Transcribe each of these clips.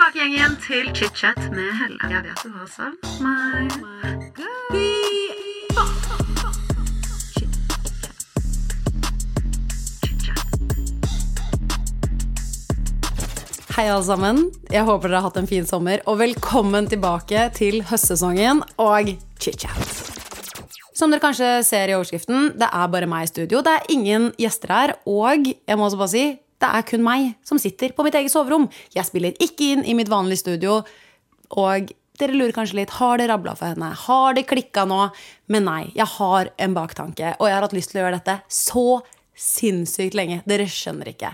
tilbake igjen, til chit-chat med Helle. Jeg vet du har savnet meg. Hei, alle sammen. Jeg håper dere har hatt en fin sommer. Og velkommen tilbake til høstsesongen og chit-chat. Som dere kanskje ser i overskriften, det er bare meg i studio. Det er ingen gjester her. Og jeg må også bare si, det er kun meg som sitter på mitt eget soverom. Jeg spiller ikke inn i mitt vanlige studio. Og dere lurer kanskje litt, har det rabla for henne? Har det klikka nå? Men nei, jeg har en baktanke. Og jeg har hatt lyst til å gjøre dette så sinnssykt lenge. Dere skjønner ikke.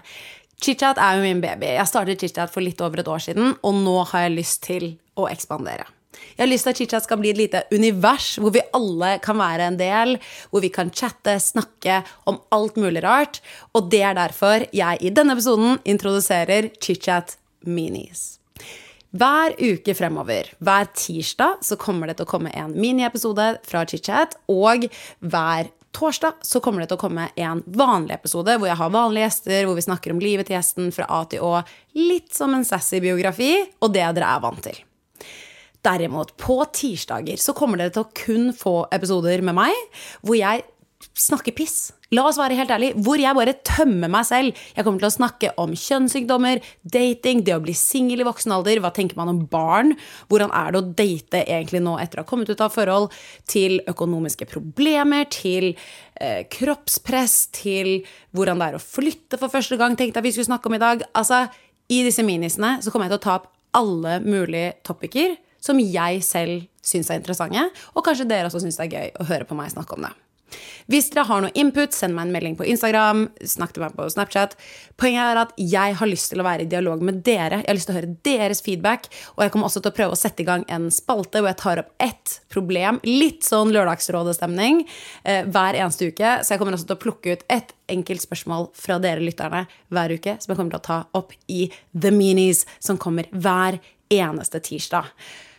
ChitChat er jo min baby. Jeg startet ChitChat for litt over et år siden, og nå har jeg lyst til å ekspandere. Jeg har lyst til at ChitChat skal bli et lite univers hvor vi alle kan være en del. Hvor vi kan chatte, snakke om alt mulig rart. Og det er derfor jeg i denne episoden introduserer ChitChat Minis. Hver uke fremover, hver tirsdag, så kommer det til å komme en miniepisode fra ChitChat. Og hver torsdag så kommer det til å komme en vanlig episode hvor jeg har vanlige gjester, hvor vi snakker om livet til gjesten fra A til Å. Litt som en sassy biografi, og det dere er vant til. Derimot, på tirsdager så kommer dere til å kun få episoder med meg hvor jeg snakker piss. La oss være helt ærlig, Hvor jeg bare tømmer meg selv. Jeg kommer til å snakke om kjønnssykdommer, dating, det å bli singel i voksen alder, hva tenker man om barn, hvordan er det å date egentlig nå etter å ha kommet ut av forhold, til økonomiske problemer, til eh, kroppspress, til hvordan det er å flytte for første gang, tenkte jeg vi skulle snakke om i dag. Altså, i disse minisene så kommer jeg til å ta opp alle mulige topiker som jeg selv syns er interessante, og kanskje dere også syns det er gøy å høre på meg snakke om det. Hvis dere har noe input, send meg en melding på Instagram. Snakk til meg på Snapchat. Poenget er at jeg har lyst til å være i dialog med dere. Jeg har lyst til å høre deres feedback. Og jeg kommer også til å prøve å sette i gang en spalte hvor jeg tar opp ett problem. Litt sånn Lørdagsrådet-stemning eh, hver eneste uke. Så jeg kommer også til å plukke ut ett enkelt spørsmål fra dere lytterne hver uke som jeg kommer til å ta opp i The Meanies, som kommer hver eneste tirsdag.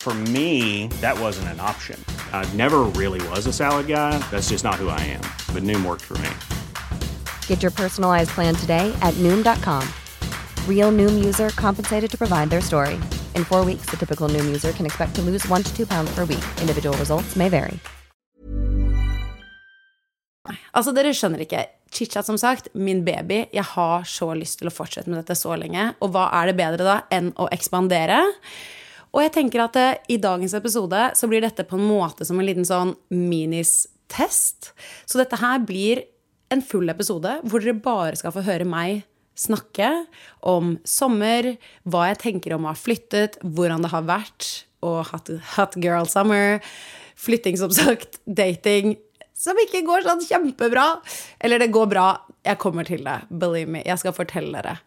For me, that wasn't an option. I never really was a salad guy. That's just not who I am. But Noom worked for me. Get your personalized plan today at Noom.com. Real Noom user compensated to provide their story. In four weeks, the typical Noom user can expect to lose one to two pounds per week. Individual results may vary. Altså, dere skjønner ikke. Chitchat, som sagt, min baby. Jeg har så lyst til å fortsette med dette så lenge. Og hva er det bedre da enn å ekspandere? Og jeg tenker at eh, i dagens episode så blir dette på en måte som en liten sånn minis-test. Så dette her blir en full episode hvor dere bare skal få høre meg snakke om sommer, hva jeg tenker om å ha flyttet, hvordan det har vært og hatt hot girl summer, flytting, som sagt, dating, som ikke går sånn kjempebra. Eller det går bra. Jeg kommer til det. Believe me. Jeg skal fortelle dere.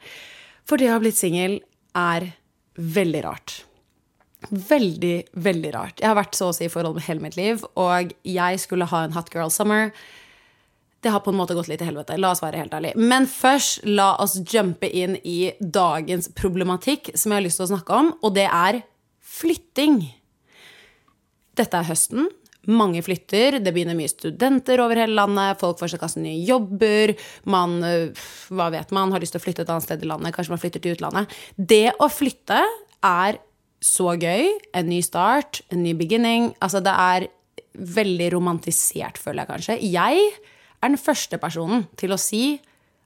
For det å ha blitt singel er veldig rart. Veldig, veldig rart. Jeg har vært så å si i forhold med hele mitt liv, og jeg skulle ha en hot girl summer. Det har på en måte gått litt til helvete. La oss være helt ærlige. Men først, la oss jumpe inn i dagens problematikk som jeg har lyst til å snakke om, og det er flytting. Dette er høsten. Mange flytter, det begynner mye studenter over hele landet, folk får seg kasse nye jobber, man øh, hva vet man, har lyst til å flytte et annet sted i landet, kanskje man flytter til utlandet. Det å flytte er så gøy. En ny start, en ny beginning. Altså, det er veldig romantisert, føler jeg kanskje. Jeg er den første personen til å si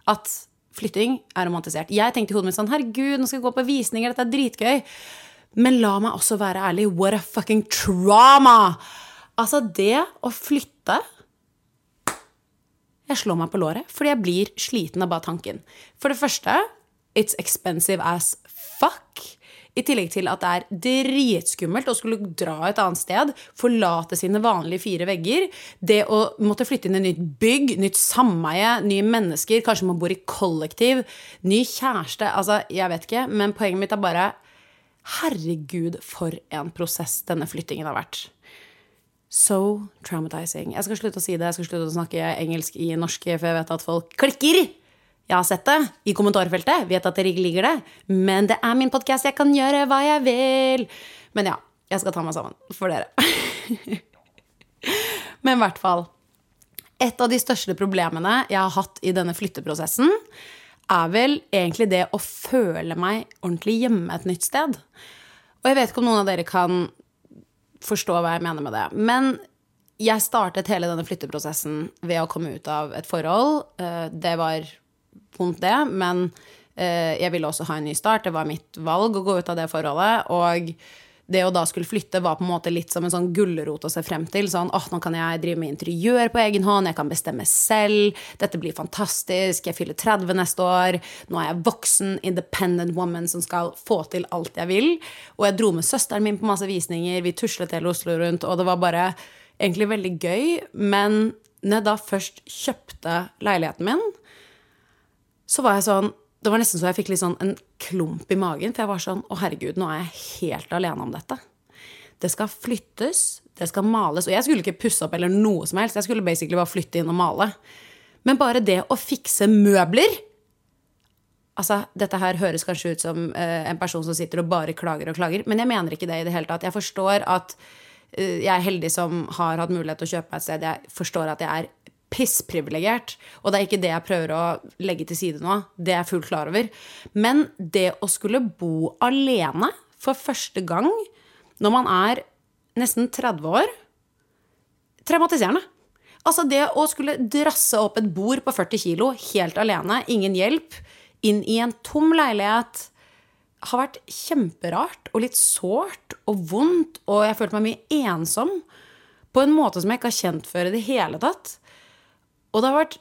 at flytting er romantisert. Jeg tenkte i hodet mitt sånn Herregud, nå skal jeg gå på visninger, dette er dritgøy. Men la meg også være ærlig. What a fucking trauma! Altså, det å flytte Jeg slår meg på låret fordi jeg blir sliten av bare tanken. For det første, it's expensive as fuck. I tillegg til at det er dritskummelt å skulle dra et annet sted, forlate sine vanlige fire vegger. Det å måtte flytte inn i nytt bygg, nytt sameie, nye mennesker, kanskje man bor i kollektiv, ny kjæreste Altså, jeg vet ikke, men poenget mitt er bare Herregud, for en prosess denne flyttingen har vært. So traumatizing. Jeg skal slutte å si det, jeg skal slutte å snakke engelsk i norsk, for jeg vet at folk klikker. Jeg har sett det i kommentarfeltet, vet at dere ikke liker det. Men det er min podkast, jeg kan gjøre hva jeg vil. Men ja, jeg skal ta meg sammen for dere. Men i hvert fall. Et av de største problemene jeg har hatt i denne flytteprosessen, er vel egentlig det å føle meg ordentlig hjemme et nytt sted. Og jeg vet ikke om noen av dere kan forstå hva jeg mener med det. Men jeg startet hele denne flytteprosessen ved å komme ut av et forhold. Eh, det var vondt, det, men eh, jeg ville også ha en ny start. Det var mitt valg å gå ut av det forholdet. Og det å da skulle flytte var på en måte litt som en sånn gulrot å se frem til. Sånn åh, nå kan jeg drive med interiør på egen hånd, jeg kan bestemme selv, dette blir fantastisk, jeg fyller 30 neste år, nå er jeg voksen, independent woman som skal få til alt jeg vil. Og jeg dro med søsteren min på masse visninger, vi tuslet hele Oslo rundt, og det var bare egentlig veldig gøy. Men når jeg da først kjøpte leiligheten min, så var jeg sånn det var nesten så jeg fikk litt sånn en klump i magen. For jeg var sånn Å, herregud, nå er jeg helt alene om dette. Det skal flyttes, det skal males. Og jeg skulle ikke pusse opp eller noe som helst. Jeg skulle basically bare flytte inn og male. Men bare det å fikse møbler Altså, dette her høres kanskje ut som uh, en person som sitter og bare klager og klager, men jeg mener ikke det i det hele tatt. Jeg forstår at uh, jeg er heldig som har hatt mulighet til å kjøpe meg et sted. Jeg forstår at jeg er pissprivilegert. Og det er ikke det jeg prøver å legge til side nå. Det er jeg fullt klar over. Men det å skulle bo alene for første gang når man er nesten 30 år Traumatiserende. Altså det å skulle drasse opp et bord på 40 kilo helt alene, ingen hjelp, inn i en tom leilighet har vært kjemperart og litt sårt og vondt, og jeg følte meg mye ensom på en måte som jeg ikke har kjent før i det hele tatt. Og det har vært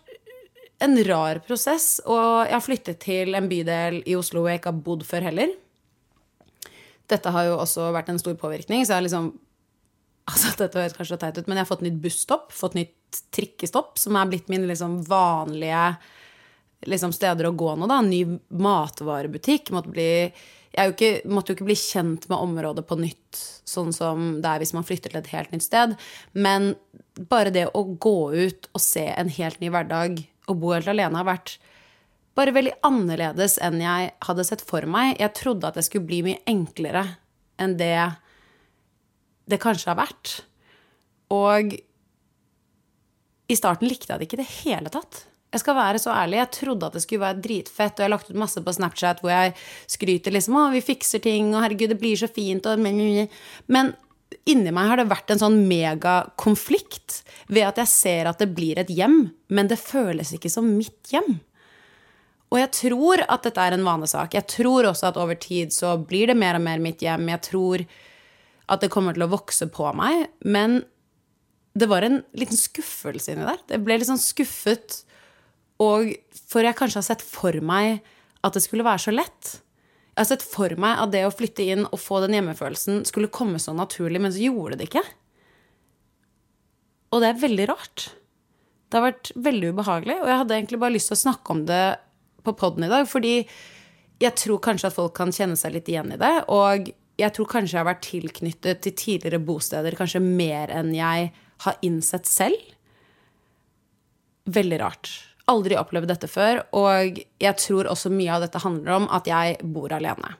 en rar prosess. Og jeg har flyttet til en bydel i Oslo hvor jeg ikke har bodd før heller. Dette har jo også vært en stor påvirkning. Så jeg har liksom Altså, dette høres kanskje teit ut, men jeg har fått nytt busstopp, fått nytt trikkestopp, som er blitt min liksom vanlige liksom, steder å gå nå, da. Ny matvarebutikk. Måtte bli jeg jo ikke, måtte jo ikke bli kjent med området på nytt, sånn som det er hvis man flytter til et helt nytt sted. Men bare det å gå ut og se en helt ny hverdag og bo helt alene har vært bare veldig annerledes enn jeg hadde sett for meg. Jeg trodde at det skulle bli mye enklere enn det det kanskje har vært. Og i starten likte jeg det ikke i det hele tatt. Jeg skal være så ærlig, jeg trodde at det skulle være dritfett, og jeg har lagt ut masse på Snapchat hvor jeg skryter liksom 'Å, vi fikser ting', og 'herregud, det blir så fint', og Men inni meg har det vært en sånn megakonflikt ved at jeg ser at det blir et hjem, men det føles ikke som mitt hjem. Og jeg tror at dette er en vanesak. Jeg tror også at over tid så blir det mer og mer mitt hjem. Jeg tror at det kommer til å vokse på meg. Men det var en liten skuffelse inni der. Det ble litt sånn skuffet og for jeg kanskje har sett for meg at det skulle være så lett. Jeg har sett for meg at det å flytte inn og få den hjemmefølelsen skulle komme så naturlig, men så gjorde det ikke. Og det er veldig rart. Det har vært veldig ubehagelig, og jeg hadde egentlig bare lyst til å snakke om det på poden i dag, fordi jeg tror kanskje at folk kan kjenne seg litt igjen i det. Og jeg tror kanskje jeg har vært tilknyttet til tidligere bosteder kanskje mer enn jeg har innsett selv. Veldig rart aldri opplevd dette før, og jeg tror også mye av dette handler om at jeg bor alene.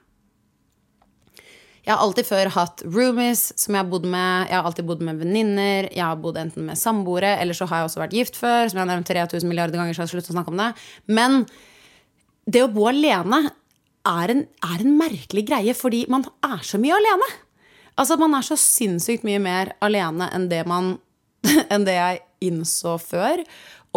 Jeg har alltid før hatt roomies som jeg har bodd med. Jeg har alltid bodd med venninner. Jeg har bodd enten med samboere, eller så har jeg også vært gift før. Som jeg har nevnt 3000 milliarder ganger, så jeg har sluttet å snakke om det. Men det å bo alene er en, er en merkelig greie, fordi man er så mye alene. Altså, man er så sinnssykt mye mer alene enn det, man, enn det jeg innså før.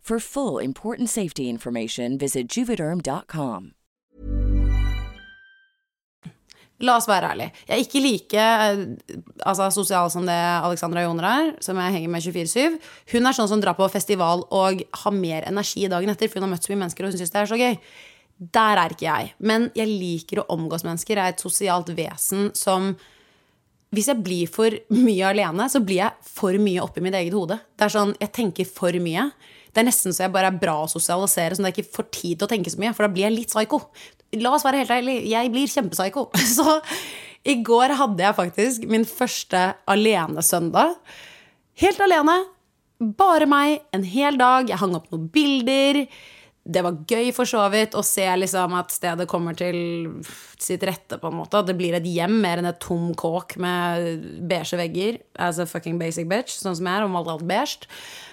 For full important safety information, visit juvederm.com. La oss være ærlige. Jeg er ikke like eh, altså, sosial som det Alexandra Joner er, som jeg henger med 24-7. Hun er sånn som drar på festival og har mer energi dagen etter, for hun har møtt så mye mennesker og hun syns det er så gøy. Der er ikke jeg. Men jeg liker å omgås mennesker. Jeg er et sosialt vesen som Hvis jeg blir for mye alene, så blir jeg for mye oppi mitt eget hode. Det er sånn, Jeg tenker for mye. Det er nesten så jeg bare er bra å sosialisere, sånn at jeg ikke får tid til å tenke så mye. For da blir jeg litt psyko. La oss være helt ærlige, jeg blir kjempepsyko. Så i går hadde jeg faktisk min første alenesøndag. Helt alene. Bare meg en hel dag. Jeg hang opp noen bilder. Det var gøy for så vidt å se liksom at stedet kommer til sitt rette, på en måte. At det blir et hjem mer enn et tom kåk med beige vegger. As a fucking basic bitch, sånn som jeg er, og malte alt beige.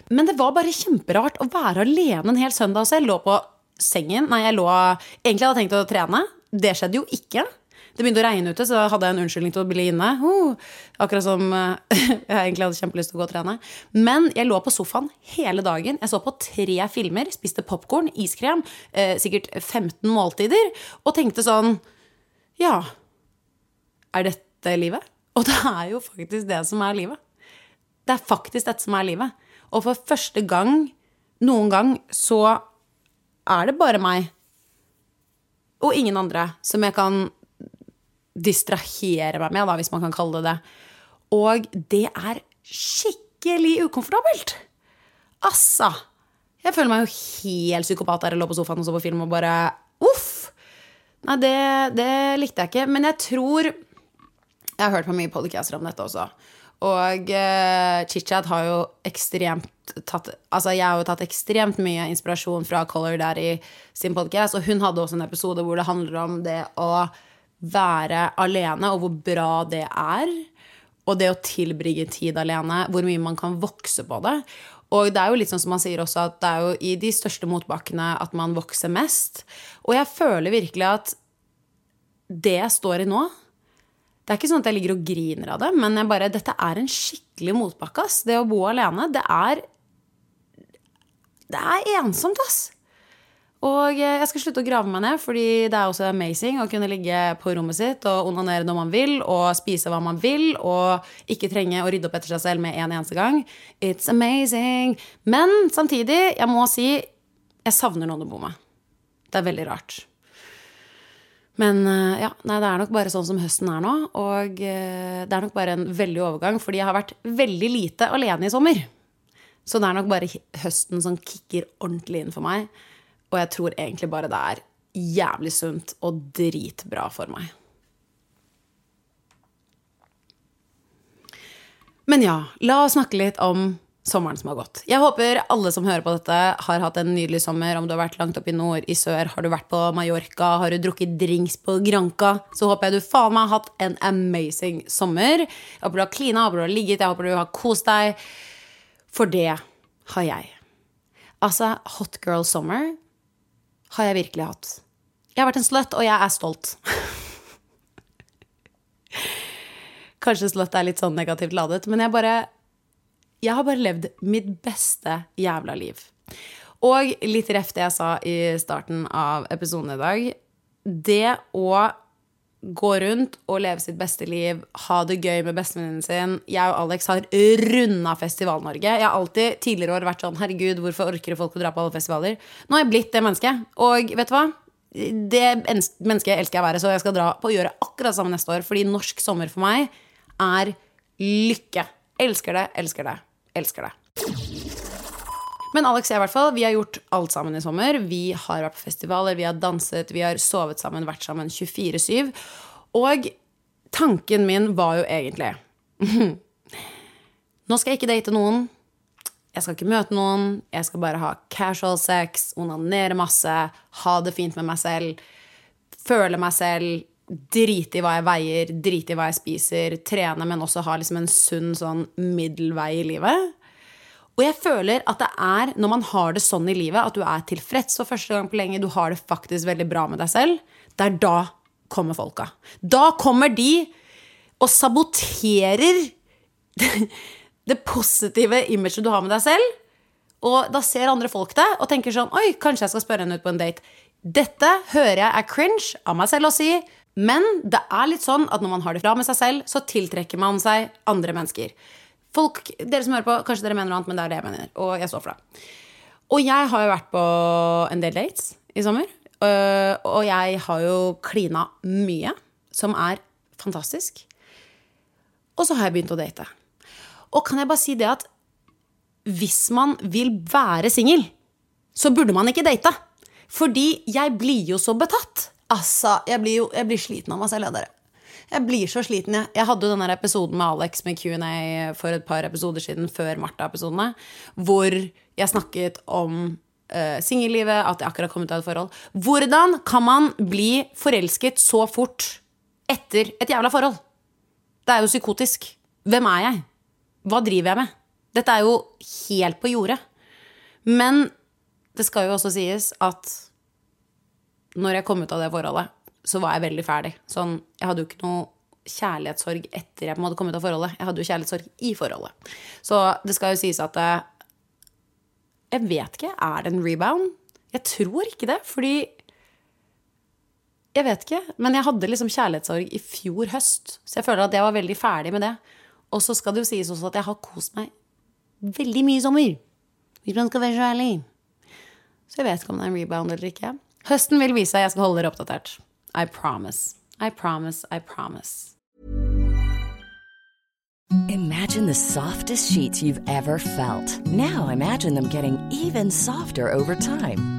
Men det var bare kjemperart å være alene en hel søndag. Så jeg lå på sengen. Nei, jeg lå Egentlig hadde jeg tenkt å trene. Det skjedde jo ikke. Det begynte å regne ute, så da hadde jeg en unnskyldning til å bli inne. Uh, akkurat som jeg egentlig hadde kjempelyst til å gå og trene. Men jeg lå på sofaen hele dagen. Jeg så på tre filmer, spiste popkorn, iskrem, eh, sikkert 15 måltider, og tenkte sånn Ja, er dette livet? Og det er jo faktisk det som er livet. Det er faktisk dette som er livet. Og for første gang noen gang så er det bare meg og ingen andre som jeg kan distrahere meg med, da, hvis man kan kalle det det. Og det er skikkelig ukomfortabelt. Altså. Jeg føler meg jo helt psykopat der jeg lå på sofaen og så på film og bare Uff! Nei, det, det likte jeg ikke. Men jeg tror Jeg har hørt på mye podcaster om dette også. Og uh, chit-chat har jo ekstremt tatt Altså, jeg har jo tatt ekstremt mye inspirasjon fra Color Daddy sin podcast, og hun hadde også en episode hvor det handler om det å være alene, og hvor bra det er. og det å tilbringe tid alene, hvor mye man kan vokse på det. Og det er jo litt sånn som man sier også, at det er jo i de største motbakkene at man vokser mest. Og jeg føler virkelig at det jeg står i nå Det er ikke sånn at jeg ligger og griner av det, men jeg bare, dette er en skikkelig motbakke, ass. Det å bo alene, det er Det er ensomt, ass. Og jeg skal slutte å grave meg ned, fordi det er også amazing å kunne ligge på rommet sitt og onanere når man vil, og spise hva man vil, og ikke trenge å rydde opp etter seg selv med en eneste gang. It's amazing. Men samtidig, jeg må si, jeg savner noen å bo med. Det er veldig rart. Men eh, ja, nei, det er nok bare sånn som høsten er nå. Og eh, det er nok bare en veldig overgang, fordi jeg har vært veldig lite alene i sommer. Så det er nok bare høsten som kicker ordentlig inn for meg. Og jeg tror egentlig bare det er jævlig sunt og dritbra for meg. Men ja, la oss snakke litt om sommeren som har gått. Jeg håper alle som hører på dette, har hatt en nydelig sommer. Om du har vært langt opp i nord, i sør, har du vært på Mallorca, har du drukket drinks på Granca, så håper jeg du faen meg har hatt en amazing sommer. Jeg håper du har klina, håper du har ligget, jeg håper du har kost deg. For det har jeg. Altså, hot girl summer har jeg virkelig hatt. Jeg har vært en slut, og jeg er stolt. Kanskje slut er litt sånn negativt ladet, men jeg bare Jeg har bare levd mitt beste jævla liv. Og litt reft det jeg sa i starten av episoden i dag. Det å gå rundt og leve sitt beste liv, ha det gøy med bestevenninnen sin. Jeg og Alex har runda Festival-Norge. Jeg har alltid tidligere år vært sånn Herregud, hvorfor orker folk å dra på alle festivaler? Nå har jeg blitt det mennesket. Og vet du hva? Det mennesket elsker jeg å være, så jeg skal dra på å gjøre akkurat samme neste år. Fordi norsk sommer for meg er lykke. Elsker det, elsker det, elsker det. Men Alex og jeg, hvert fall, vi har gjort alt sammen i sommer. Vi har vært på festivaler, vi har danset, vi har sovet sammen, vært sammen 24-7. Og tanken min var jo egentlig Nå skal jeg ikke date noen. Jeg skal ikke møte noen. Jeg skal bare ha casual sex, onanere masse, ha det fint med meg selv, føle meg selv, drite i hva jeg veier, drite i hva jeg spiser, trene, men også ha liksom en sunn sånn middelvei i livet. Og jeg føler at det er når man har det sånn i livet, at du er tilfreds for første gang på lenge, du har det faktisk veldig bra med deg selv, det er da kommer folka. Da kommer de og saboterer det positive imaget du har med deg selv. Og da ser andre folk det og tenker sånn Oi, kanskje jeg skal spørre henne ut på en date. Dette hører jeg er cringe av meg selv å si, men det er litt sånn at når man har det bra med seg selv, så tiltrekker man seg andre mennesker. Folk, Dere som hører på, kanskje dere mener noe annet, men det er det jeg mener. Og jeg står for det. Og jeg har jo vært på en del dates i sommer. øh, Og jeg har jo klina mye, som er fantastisk. Og så har jeg begynt å date. Og kan jeg bare si det at hvis man vil være singel, så burde man ikke date. Fordi jeg blir jo så betatt. Altså, jeg blir jo jeg blir sliten av meg selv, jeg, dere. Jeg blir så sliten, jeg. Jeg hadde jo den episoden med Alex med Q&A for et par episoder siden, før Martha-episodene, hvor jeg snakket om uh, singellivet, at jeg akkurat kom ut av et forhold. Hvordan kan man bli forelsket så fort etter et jævla forhold? Det er jo psykotisk. Hvem er jeg? Hva driver jeg med? Dette er jo helt på jordet. Men det skal jo også sies at når jeg kom ut av det forholdet, så var jeg veldig ferdig. Sånn, jeg hadde jo ikke noe kjærlighetssorg etter jeg hadde kommet ut av forholdet. Jeg hadde jo kjærlighetssorg i forholdet. Så det skal jo sies at eh, Jeg vet ikke. Er det en rebound? Jeg tror ikke det, fordi Jeg vet ikke. Men jeg hadde liksom kjærlighetssorg i fjor høst, så jeg føler at jeg var veldig ferdig med det. Og så skal det jo sies også at jeg har kost meg veldig mye i sommer. Hvis man skal være så ærlig. Så jeg vet ikke om det er en rebound eller ikke. Høsten vil vise. Jeg skal holde dere oppdatert. I promise. I promise. I promise. Imagine the softest sheets you've ever felt. Now imagine them getting even softer over time.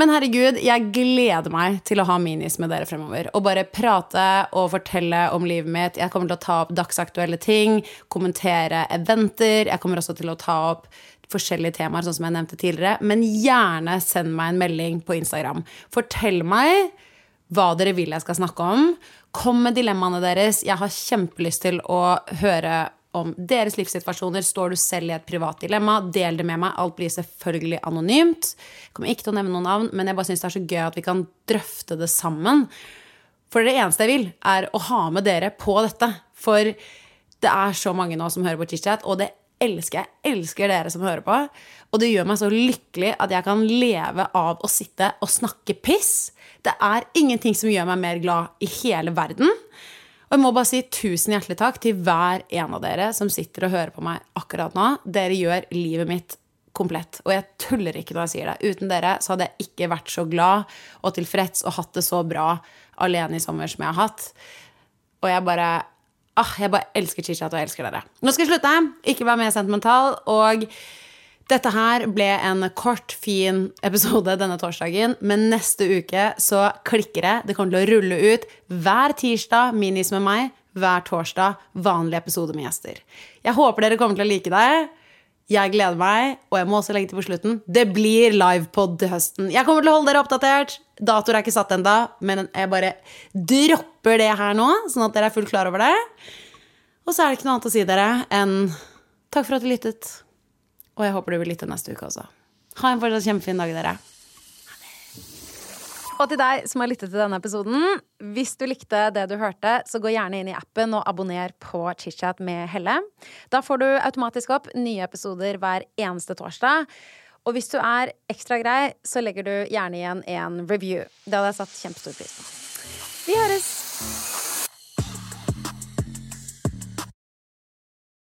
Men herregud, jeg gleder meg til å ha minis med dere fremover. Og bare prate og fortelle om livet mitt. Jeg kommer til å ta opp dagsaktuelle ting, kommentere eventer. Jeg kommer også til å ta opp forskjellige temaer, sånn som jeg nevnte tidligere. Men gjerne send meg en melding på Instagram. Fortell meg hva dere vil jeg skal snakke om. Kom med dilemmaene deres. Jeg har kjempelyst til å høre om deres livssituasjoner. Står du selv i et privat dilemma, del det med meg. Alt blir selvfølgelig anonymt. Jeg kommer ikke til å nevne noen navn, men jeg bare syns det er så gøy at vi kan drøfte det sammen. For det eneste jeg vil, er å ha med dere på dette. For det er så mange nå som hører på chit-chat, og det elsker jeg. Elsker dere som hører på. Og det gjør meg så lykkelig at jeg kan leve av å sitte og snakke piss. Det er ingenting som gjør meg mer glad i hele verden. Og jeg må bare si tusen hjertelig takk til hver en av dere som sitter og hører på meg akkurat nå. Dere gjør livet mitt komplett. Og jeg tuller ikke når jeg sier det. Uten dere så hadde jeg ikke vært så glad og tilfreds og hatt det så bra alene i sommer som jeg har hatt. Og jeg bare ah, jeg bare elsker chit-chat og jeg elsker dere. Nå skal jeg slutte. Ikke være mer sentimental. Og dette her ble en kort, fin episode denne torsdagen, men neste uke så klikker det. Det kommer til å rulle ut hver tirsdag minis med meg, hver torsdag vanlig episode med gjester. Jeg håper dere kommer til å like det. Jeg gleder meg, og jeg må også legge til på slutten det blir livepod til høsten. Jeg kommer til å holde dere oppdatert. Datoer er ikke satt ennå, men jeg bare dropper det her nå, sånn at dere er fullt klar over det. Og så er det ikke noe annet å si dere enn takk for at du lyttet. Og jeg håper du vil lytte neste uke også. Ha en fortsatt kjempefin dag, dere. Og til deg som har lyttet til denne episoden, hvis du likte det du hørte, så gå gjerne inn i appen og abonner på ChitChat med Helle. Da får du automatisk opp nye episoder hver eneste torsdag. Og hvis du er ekstra grei, så legger du gjerne igjen en review. Det hadde jeg satt kjempestor pris på. Vi høres!